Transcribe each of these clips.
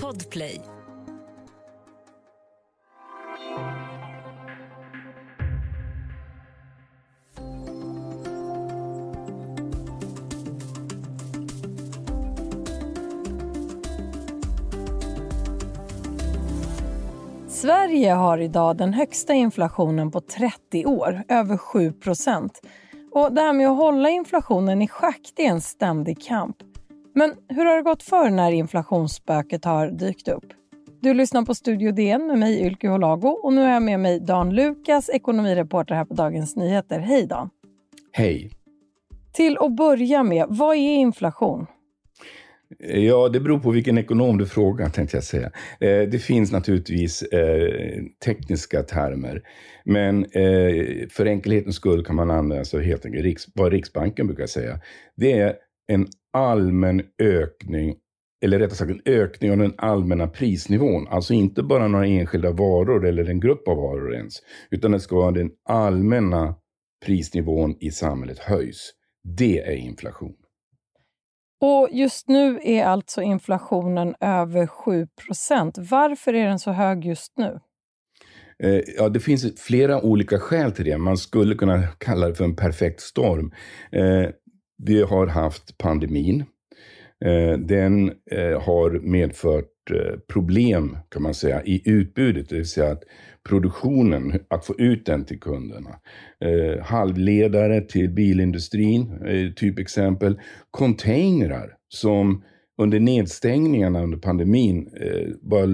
Podplay. Sverige har idag den högsta inflationen på 30 år, över 7% Och Det här med att hålla inflationen i schack är en ständig kamp. Men hur har det gått för när inflationsspöket har dykt upp? Du lyssnar på Studio DN med mig Ylke Holago och nu har jag med mig Dan Lukas, ekonomireporter här på Dagens Nyheter. Hej Dan! Hej! Till att börja med, vad är inflation? Ja, det beror på vilken ekonom du frågar, tänkte jag säga. Eh, det finns naturligtvis eh, tekniska termer, men eh, för enkelhetens skull kan man använda sig helt enkelt vad Riksbanken brukar säga. Det är en allmän ökning, eller rättare sagt en ökning av den allmänna prisnivån. Alltså inte bara några enskilda varor eller en grupp av varor ens, utan det ska vara den allmänna prisnivån i samhället höjs. Det är inflation. Och just nu är alltså inflationen över 7% Varför är den så hög just nu? Eh, ja, det finns flera olika skäl till det. Man skulle kunna kalla det för en perfekt storm. Vi har haft pandemin. Eh, den eh, har medfört eh, problem, kan man säga, i utbudet. Det vill säga att produktionen, att få ut den till kunderna. Halvledare till bilindustrin, eh, typexempel. Containrar som under nedstängningarna under pandemin eh, bara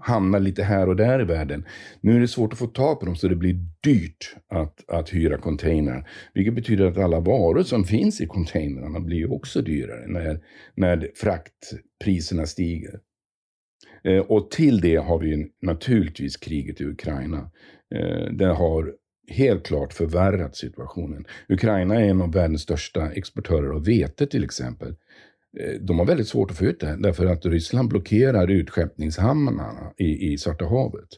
hamnar lite här och där i världen. Nu är det svårt att få tag på dem så det blir dyrt att, att hyra containrar. Vilket betyder att alla varor som finns i containrarna blir också dyrare när, när fraktpriserna stiger. Eh, och till det har vi naturligtvis kriget i Ukraina. Eh, det har helt klart förvärrat situationen. Ukraina är en av världens största exportörer av vete till exempel. Eh, de har väldigt svårt att få ut det därför att Ryssland blockerar utskeppningshamnarna i, i Svarta havet.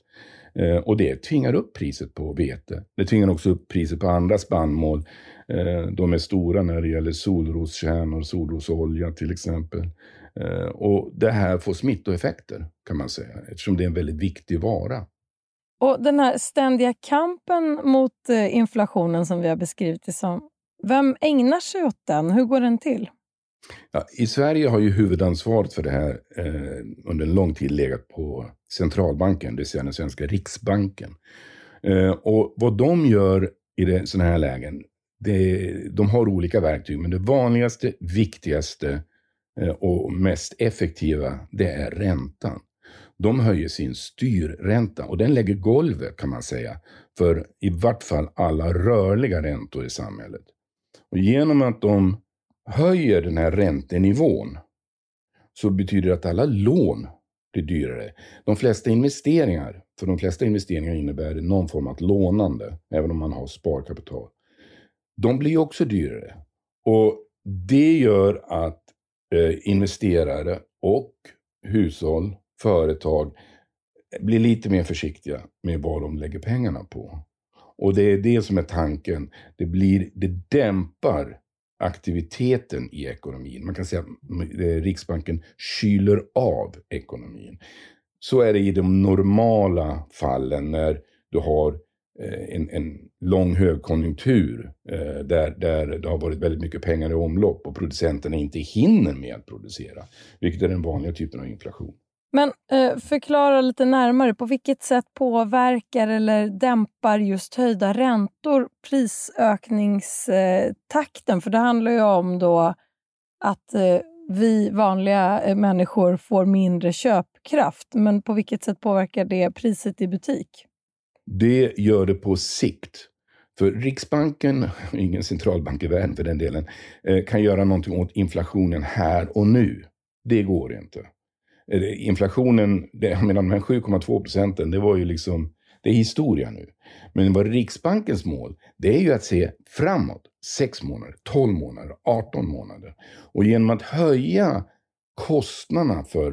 Eh, och det tvingar upp priset på vete. Det tvingar också upp priset på andra spannmål. Eh, de är stora när det gäller solroskärnor, solrosolja till exempel. Eh, och det här får smittoeffekter kan man säga, eftersom det är en väldigt viktig vara. Och Den här ständiga kampen mot inflationen som vi har beskrivit det som, vem ägnar sig åt den? Hur går den till? Ja, I Sverige har ju huvudansvaret för det här eh, under en lång tid legat på centralbanken, det vill säga den svenska riksbanken. Eh, och vad de gör i sådana här lägen, det, de har olika verktyg, men det vanligaste, viktigaste Eh, och mest effektiva, det är räntan. De höjer sin styrränta och den lägger golvet kan man säga för i vart fall alla rörliga räntor i samhället. Och genom att de höjer den här räntenivån så betyder det att alla lån blir dyrare. De flesta investeringar, för de flesta investeringar innebär det någon form av lånande, även om man har sparkapital. De blir också dyrare. Och det gör att Eh, investerare och hushåll, företag eh, blir lite mer försiktiga med vad de lägger pengarna på. Och det är det som är tanken. Det, blir, det dämpar aktiviteten i ekonomin. Man kan säga att eh, Riksbanken kyler av ekonomin. Så är det i de normala fallen när du har eh, en, en lång högkonjunktur eh, där, där det har varit väldigt mycket pengar i omlopp och producenterna inte hinner med att producera, vilket är den vanliga typen av inflation. Men eh, förklara lite närmare, på vilket sätt påverkar eller dämpar just höjda räntor prisökningstakten? För det handlar ju om då att eh, vi vanliga eh, människor får mindre köpkraft. Men på vilket sätt påverkar det priset i butik? Det gör det på sikt. För Riksbanken, ingen centralbank i världen för den delen, kan göra någonting åt inflationen här och nu. Det går inte. Eh, inflationen, inflationen, jag menar de här 7,2 procenten, det var ju liksom, det är historia nu. Men vad Riksbankens mål, det är ju att se framåt. 6 månader, 12 månader, 18 månader. Och genom att höja kostnaderna för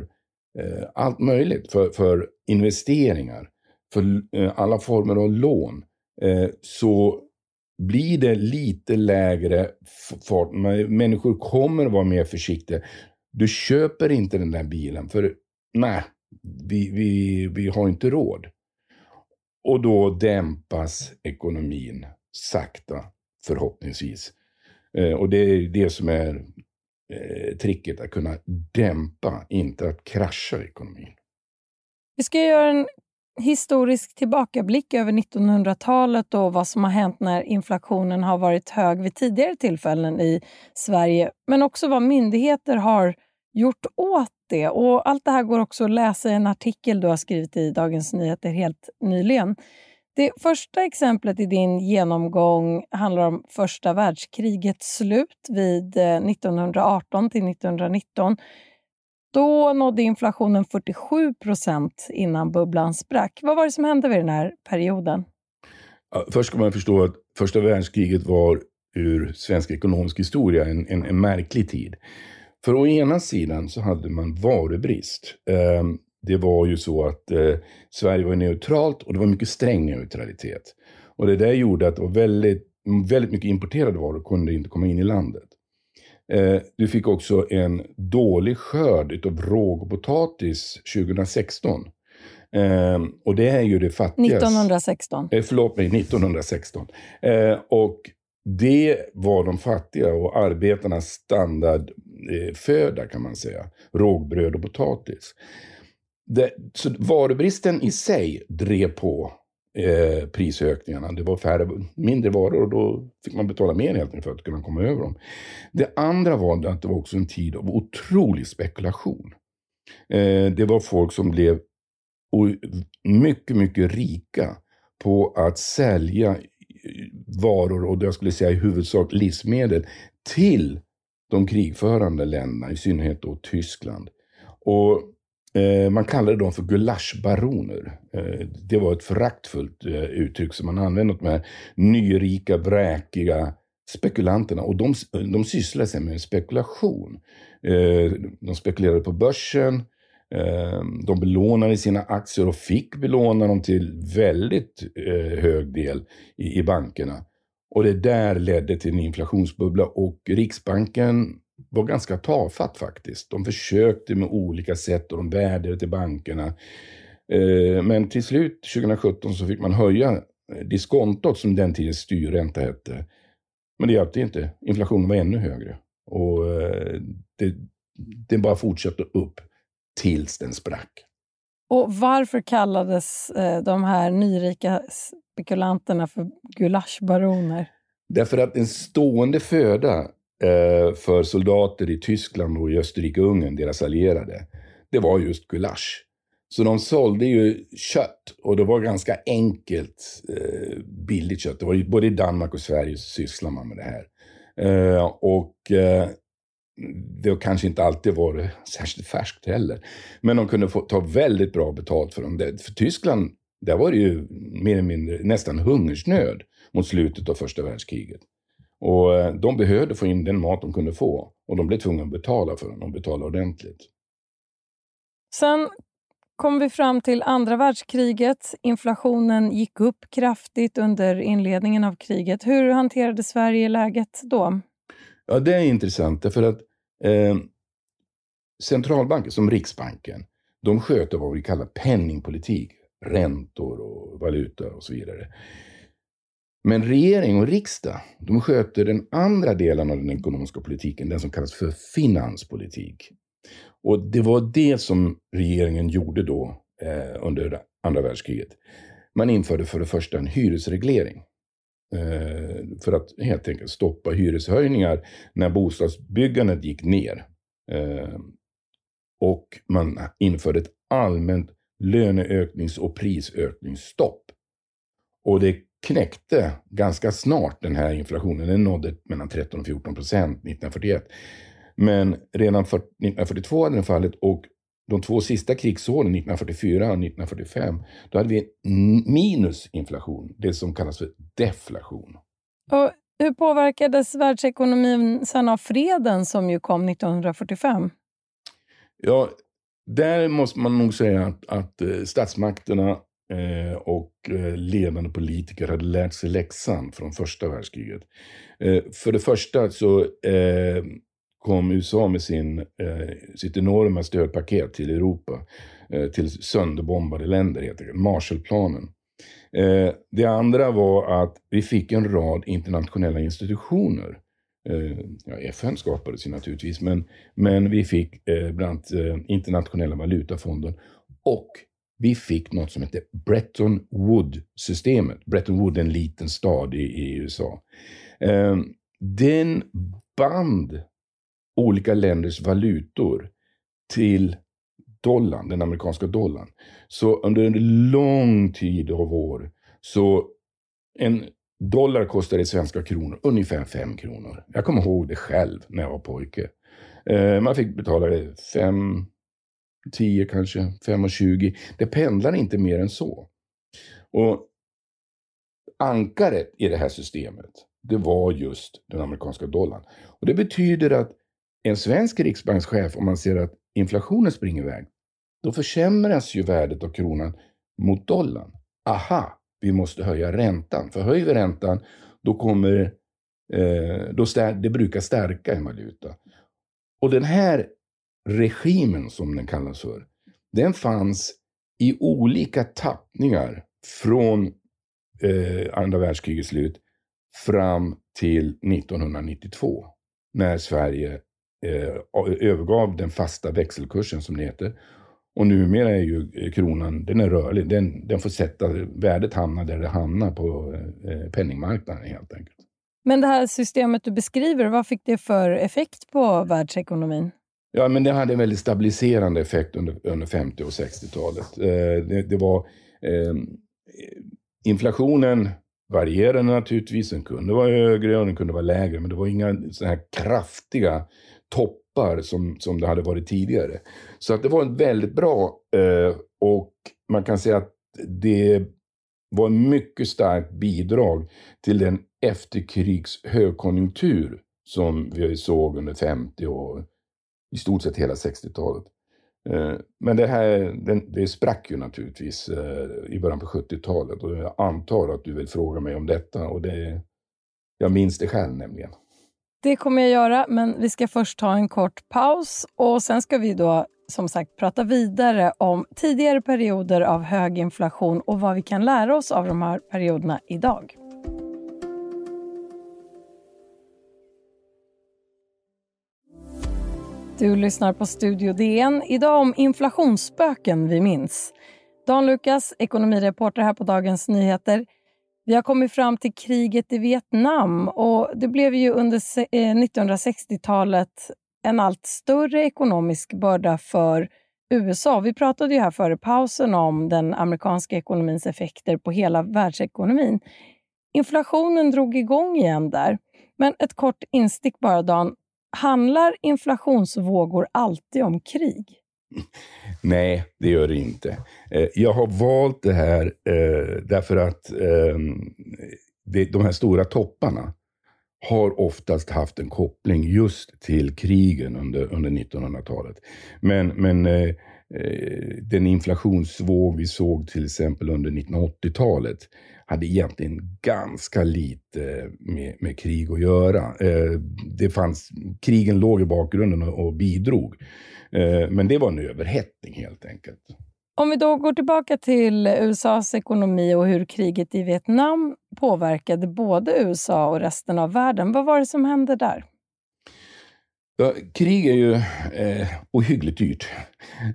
eh, allt möjligt, för, för investeringar, för eh, alla former av lån eh, så blir det lite lägre fart. Människor kommer att vara mer försiktiga. Du köper inte den där bilen för nej, vi, vi, vi har inte råd. Och då dämpas ekonomin sakta, förhoppningsvis. Eh, och det är det som är eh, tricket, att kunna dämpa, inte att krascha ekonomin. Vi ska göra en historisk tillbakablick över 1900-talet och vad som har hänt när inflationen har varit hög vid tidigare tillfällen i Sverige, men också vad myndigheter har gjort åt det. Och allt det här går också att läsa i en artikel du har skrivit i Dagens Nyheter helt nyligen. Det första exemplet i din genomgång handlar om första världskrigets slut vid eh, 1918 till 1919. Då nådde inflationen 47 procent innan bubblan sprack. Vad var det som hände vid den här perioden? Ja, först ska man förstå att första världskriget var ur svensk ekonomisk historia en, en, en märklig tid. För å ena sidan så hade man varubrist. Eh, det var ju så att eh, Sverige var neutralt och det var mycket sträng neutralitet. Och det där gjorde att det var väldigt, väldigt mycket importerade varor kunde inte komma in i landet. Eh, du fick också en dålig skörd av råg och potatis 2016. Eh, och det är ju det fattigaste. 1916. Eh, förlåt mig, 1916. Eh, och det var de fattiga och arbetarnas Eh, föda kan man säga. Rågbröd och potatis. Det, så varubristen i sig drev på eh, prisökningarna. Det var färre, mindre varor och då fick man betala mer helt enkelt för att kunna komma över dem. Det andra var att det var också en tid av otrolig spekulation. Eh, det var folk som blev mycket, mycket rika på att sälja eh, varor och jag skulle säga i huvudsak livsmedel till de krigförande länderna, i synnerhet då Tyskland. Och eh, man kallade dem för gulaschbaroner. Eh, det var ett föraktfullt eh, uttryck som man använde åt de här nyrika, vräkiga spekulanterna. Och de, de sysslade sig med spekulation. Eh, de spekulerade på börsen, eh, de belånade sina aktier och fick belåna dem till väldigt eh, hög del i bankerna. Och det där ledde till en inflationsbubbla och Riksbanken var ganska tafatt faktiskt. De försökte med olika sätt och de vädjade till bankerna. Eh, men till slut 2017 så fick man höja diskontot som den tidens styrränta hette. Men det hjälpte inte. Inflationen var ännu högre. Och eh, det, det bara fortsatte upp tills den sprack. Och varför kallades eh, de här nyrika spekulanterna för gulaschbaroner? Därför att en stående föda eh, för soldater i Tyskland och i Österrike-Ungern, deras allierade, det var just gulasch. Så de sålde ju kött och det var ganska enkelt, eh, billigt kött. Det var ju, både i Danmark och Sverige så sysslar man med det här. Eh, och eh, det har kanske inte alltid varit särskilt färskt heller. Men de kunde få ta väldigt bra betalt för dem. För Tyskland, där var det ju mer eller mindre nästan hungersnöd mot slutet av första världskriget. Och eh, de behövde få in den mat de kunde få. Och de blev tvungna att betala för den, och betala ordentligt. Sen kom vi fram till andra världskriget. Inflationen gick upp kraftigt under inledningen av kriget. Hur hanterade Sverige läget då? Ja, det är intressant därför att eh, centralbanker som Riksbanken, de sköter vad vi kallar penningpolitik, räntor och valuta och så vidare. Men regering och riksdag, de sköter den andra delen av den ekonomiska politiken, den som kallas för finanspolitik. Och det var det som regeringen gjorde då eh, under andra världskriget. Man införde för det första en hyresreglering. Eh, för att helt enkelt stoppa hyreshöjningar när bostadsbyggandet gick ner. Eh, och man införde ett allmänt löneöknings och prisökningsstopp. Och det knäckte ganska snart den här inflationen. Den nådde mellan 13 och 14 procent 1941. Men redan 1942 hade den fallit och de två sista krigsåren, 1944 och 1945, då hade vi minusinflation, det som kallas för deflation. Och hur påverkades världsekonomin sen av freden som ju kom 1945? Ja, där måste man nog säga att, att eh, statsmakterna eh, och eh, ledande politiker hade lärt sig läxan från första världskriget. För det första så kom USA med sin, eh, sitt enorma stödpaket till Europa. Eh, till sönderbombade länder, heter det. Marshallplanen. Eh, det andra var att vi fick en rad internationella institutioner. Eh, ja, FN skapades ju naturligtvis, men, men vi fick eh, bland annat eh, internationella valutafonden och vi fick något som hette Bretton Woods-systemet. Bretton Woods är en liten stad i, i USA. Eh, den band olika länders valutor till dollarn, den amerikanska dollarn. Så under en lång tid av år så en dollar kostade i svenska kronor ungefär 5 kronor. Jag kommer ihåg det själv när jag var pojke. Eh, man fick betala 5, 10 kanske, 5,20. Det pendlar inte mer än så. Och ankaret i det här systemet, det var just den amerikanska dollarn. Och det betyder att en svensk riksbankschef, om man ser att inflationen springer iväg, då försämras ju värdet av kronan mot dollarn. Aha, vi måste höja räntan. För höjer vi räntan, då kommer eh, då stär, det brukar stärka en valuta. Och den här regimen, som den kallas för, den fanns i olika tappningar från eh, andra världskrigets slut fram till 1992, när Sverige övergav den fasta växelkursen, som det heter, och numera är ju eh, kronan, den är rörlig. Den, den får sätta, värdet hamnar där det hamnar på eh, penningmarknaden helt enkelt. Men det här systemet du beskriver, vad fick det för effekt på världsekonomin? Ja, men det hade en väldigt stabiliserande effekt under, under 50 och 60-talet. Eh, det, det, var eh, inflationen varierade naturligtvis. Den kunde vara högre och den kunde vara lägre, men det var inga så här kraftiga toppar som, som det hade varit tidigare. Så att det var en väldigt bra eh, och man kan säga att det var ett mycket starkt bidrag till den efterkrigs högkonjunktur som vi såg under 50 och i stort sett hela 60-talet. Eh, men det här det, sprack ju naturligtvis eh, i början på 70-talet och jag antar att du vill fråga mig om detta och det, jag minns det själv nämligen. Det kommer jag göra, men vi ska först ta en kort paus och sen ska vi då som sagt prata vidare om tidigare perioder av hög inflation och vad vi kan lära oss av de här perioderna idag. Du lyssnar på Studio DN. Idag om inflationsspöken vi minns. Dan Lukas, ekonomireporter här på Dagens Nyheter. Vi har kommit fram till kriget i Vietnam och det blev ju under 1960-talet eh, en allt större ekonomisk börda för USA. Vi pratade ju här före pausen om den amerikanska ekonomins effekter på hela världsekonomin. Inflationen drog igång igen där. Men ett kort instick bara, Dan. Handlar inflationsvågor alltid om krig? Nej, det gör det inte. Eh, jag har valt det här eh, därför att ehm, de här stora topparna har oftast haft en koppling just till krigen under, under 1900-talet. Men, men eh, Eh, den inflationsvåg vi såg till exempel under 1980-talet hade egentligen ganska lite med, med krig att göra. Eh, det fanns, krigen låg i bakgrunden och, bidrog. Eh, men det var en överhettning helt enkelt. Om vi då går tillbaka till USAs ekonomi och hur kriget i Vietnam påverkade både USA och resten av världen. Vad var det som hände där? Ja, krig är ju eh, ohyggligt dyrt.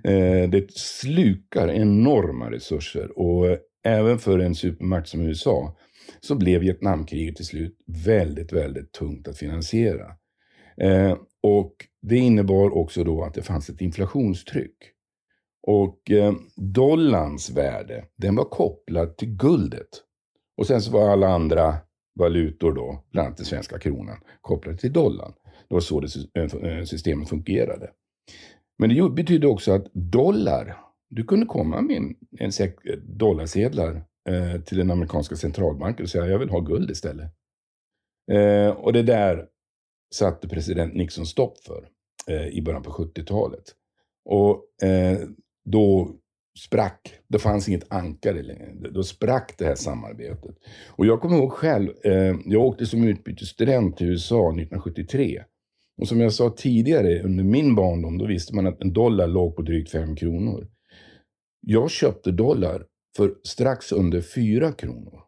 Eh, det slukar enorma resurser och eh, även för en supermakt som USA så blev Vietnamkriget till slut väldigt, väldigt tungt att finansiera. Eh, och det innebar också då att det fanns ett inflationstryck. Och eh, dollarns värde, den var kopplad till guldet. Och sen så var alla andra valutor då, bland annat den svenska kronan, kopplade till dollarn. Det var så det eh, eh, systemet fungerade. Men det betydde också att dollar, du kunde komma med en, en säck eh, dollarsedlar eh, till den amerikanska centralbanken och säga jag vill ha guld istället. Eh, och det där satte president Nixon stopp för eh, i början på 70-talet. Och eh, då sprack, det fanns inget ankare längre. Då sprack det här samarbetet. Och jag kommer ihåg själv, eh, jag åkte som utbytesstudent till USA 1973. Och som jag sa tidigare, under min barndom, då visste man att en dollar låg på drygt 5 kronor. Jag köpte dollar för strax under 4 kronor.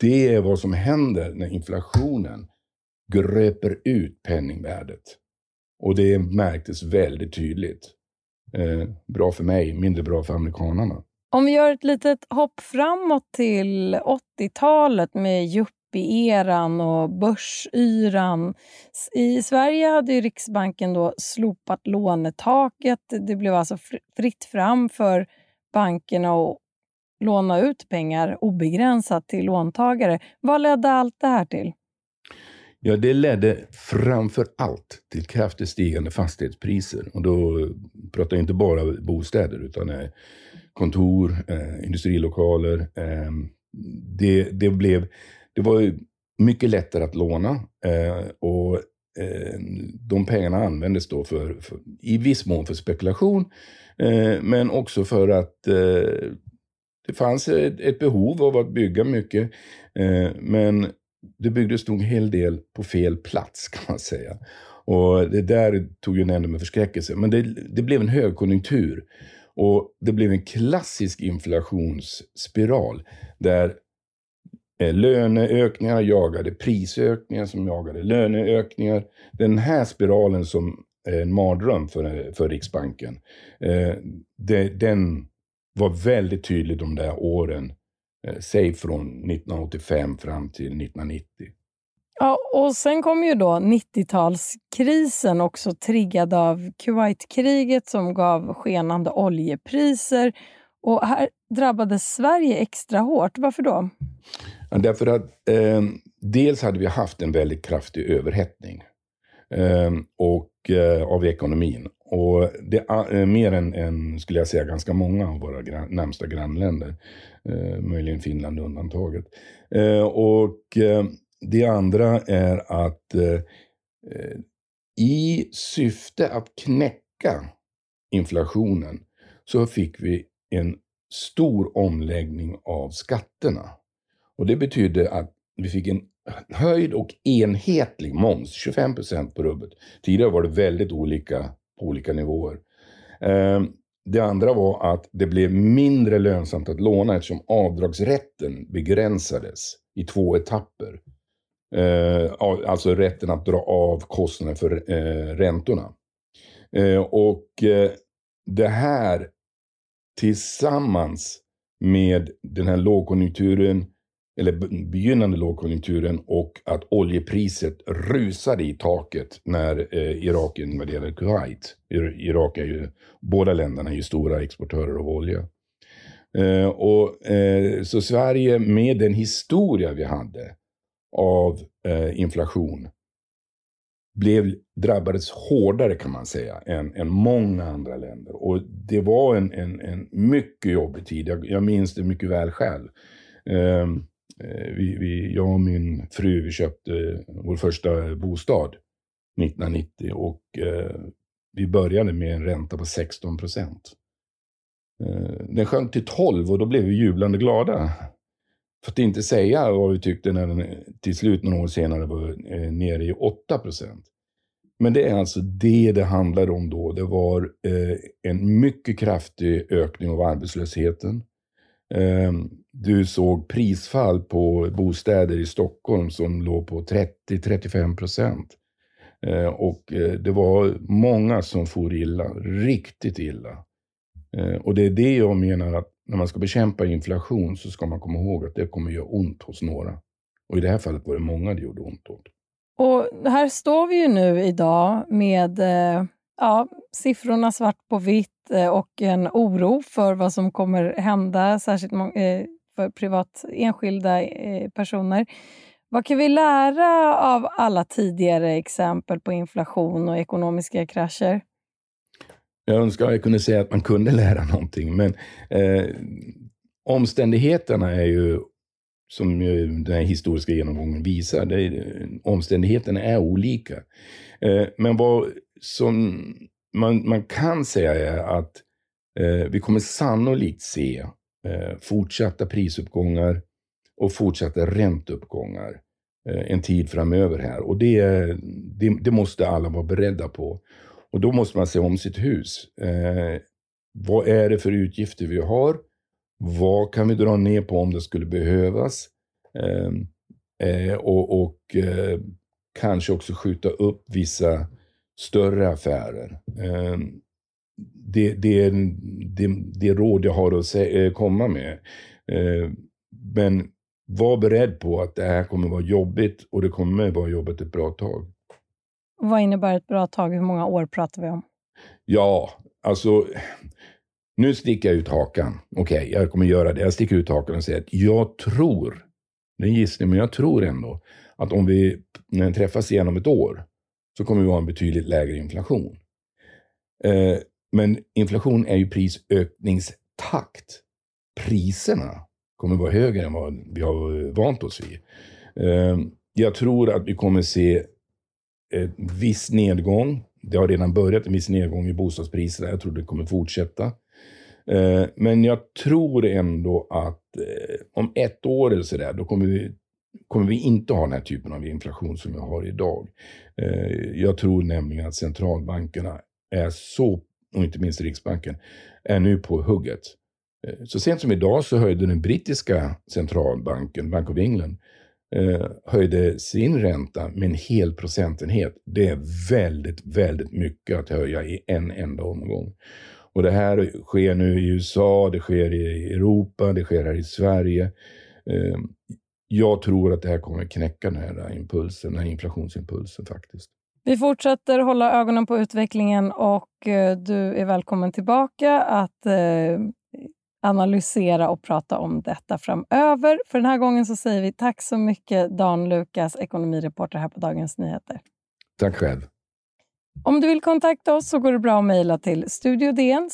Det är vad som händer när inflationen gröper ut penningvärdet. Och det märktes väldigt tydligt. Eh, bra för mig, mindre bra för amerikanarna. Om vi gör ett litet hopp framåt till 80-talet med yuppie-eran och börsyran. I Sverige hade ju Riksbanken då slopat lånetaket. Det blev alltså fritt fram för bankerna att låna ut pengar obegränsat till låntagare. Vad ledde allt det här till? Ja, det ledde framför allt till kraftigt stigande fastighetspriser. Och då pratar jag inte bara bostäder utan eh, kontor, eh, industrilokaler. Ehm, det, det, blev, det var mycket lättare att låna eh, och de pengarna användes då för, för, i viss mån för spekulation men också för att det fanns ett, ett, behov av att bygga mycket. men det byggdes nog en hel del på fel plats kan man säga. Och det där tog ju en ände med förskräckelse. Men det, det blev en högkonjunktur. Och det blev en klassisk inflationsspiral där eh, löneökningar jagade prisökningar som jagade löneökningar. Den här spiralen som är en mardröm för, för Riksbanken, eh, det, den var väldigt tydlig de där åren säg från 1985 fram till 1990. Ja, och sen kom ju då 90-talskrisen också triggad av Kuwaitkriget som gav skenande oljepriser. Och här drabbades Sverige extra hårt. Varför då? Ja, därför att eh, dels hade vi haft en väldigt kraftig överhettning eh, Ehm, och, eh, av ekonomin. Och det är eh, mer än, än, skulle jag säga, ganska många av våra gran, närmsta grannländer. Eh, möjligen Finland undantaget. Eh, och eh, det andra är att eh, i syfte att knäcka inflationen så fick vi en stor omläggning av skatterna. Och det betydde att vi fick en höjd och enhetlig moms, 25 procent på rubbet. Tidigare var det väldigt olika på olika nivåer. Ehm, det andra var att det blev mindre lönsamt att låna eftersom avdragsrätten begränsades i två etapper. Ehm, alltså rätten att dra av kostnaden för eh, räntorna. Ehm, och eh, det här tillsammans med den här lågkonjunkturen eller begynnande lågkonjunkturen och att oljepriset rusade i taket när eh, Irak invaderade Kuwait. Irak är ju, båda länderna är ju stora exportörer av olja. Eh, och, eh, så Sverige med den historia vi hade av eh, inflation blev, drabbades hårdare kan man säga än, än många andra länder. Och det var en, en, en mycket jobbig tid. Jag, jag minns det mycket väl själv. Um, Eh, Eh, vi, vi, jag och min fru vi köpte vår första bostad 1990 och eh, vi började med en ränta på 16 procent. Eh, den sjönk till 12 och då blev vi jublande glada. För att inte säga vad vi tyckte när den till slut några år senare var eh, nere i 8 procent. Men det är alltså det det handlar om då. Det var eh, en mycket kraftig ökning av arbetslösheten. Ehm, du såg prisfall på bostäder i Stockholm som låg på 30-35 procent. Ehm, och eh, det var många som for illa, riktigt illa. Ehm, och det är det jag menar att när man ska bekämpa inflation så ska man komma ihåg att det kommer göra ont hos några. Och i det här fallet var det många det gjorde ont åt. Och här står vi ju nu idag med eh, ja, siffrorna svart på vitt eh, och en oro för vad som kommer hända, särskilt eh, för privat enskilda eh, personer. Vad kan vi lära av alla tidigare exempel på inflation och ekonomiska krascher? Jag önskar att jag kunde säga att man kunde lära någonting, men eh, omständigheterna är ju, som den här historiska genomgången visar, det, omständigheterna är olika. Eh, men vad som man, man kan säga är att eh, vi kommer sannolikt se eh, fortsatta prisuppgångar och fortsatta ränteuppgångar. eh, en tid framöver här. Och det, det, det, måste alla vara beredda på. Och då måste man se om sitt hus. Eh, vad är det för utgifter vi har? Vad kan vi dra ner på om det skulle behövas? Eh, eh, och, och eh, kanske också skjuta upp vissa större affärer. Eh, det, det, det, det råd jag har att eh, komma med. Eh, men var beredd på att det här kommer vara jobbigt och det kommer vara jobbigt ett bra tag. Vad innebär ett bra tag? Hur många år pratar vi om? Ja, alltså nu sticker jag ut hakan. Okej, okay, jag kommer göra det. Jag sticker ut hakan och säger att jag tror, det är en gissning, men jag tror ändå att om vi träffas igen om ett år så kommer vi ha en betydligt lägre inflation. Eh, men inflation är ju prisökningstakt. Priserna kommer vara högre än vad vi har vant oss vid. Eh, jag tror att vi kommer se en viss nedgång. Det har redan börjat en viss nedgång i bostadspriserna. Jag tror det kommer fortsätta. Eh, men jag tror ändå att eh, om ett år eller sådär, då kommer vi, kommer vi inte ha den här typen av inflation som vi har idag. Eh, jag tror nämligen att centralbankerna är så och inte minst Riksbanken, är nu på hugget. Eh, så sent som idag så höjde den brittiska centralbanken, Bank of England, eh, höjde sin ränta med en hel procentenhet. Det är väldigt, väldigt mycket att höja i en enda omgång. Och det här sker nu i USA, det sker i Europa, det sker här i Sverige. Jag tror att det här kommer knäcka den här impulsen, den här inflationsimpulsen faktiskt. Vi fortsätter hålla ögonen på utvecklingen och eh, du är välkommen tillbaka att eh, analysera och prata om detta framöver. För den här gången så säger vi tack så mycket Dan Lukas, ekonomireporter här på Dagens Nyheter. Tack själv. Om du vill kontakta oss så går det bra att mejla till studiodn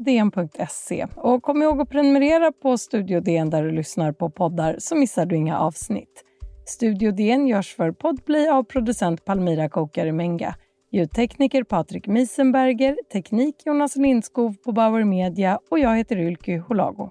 dn.se. Och kom ihåg att prenumerera på Studio DN där du lyssnar på poddar så missar du inga avsnitt. Studio DN görs för Podplay av producent Palmira Kokare Menga. Ljudtekniker Patrik Miesenberger, teknik Jonas Lindskov på Bauer Media och jag heter Ylky Holago.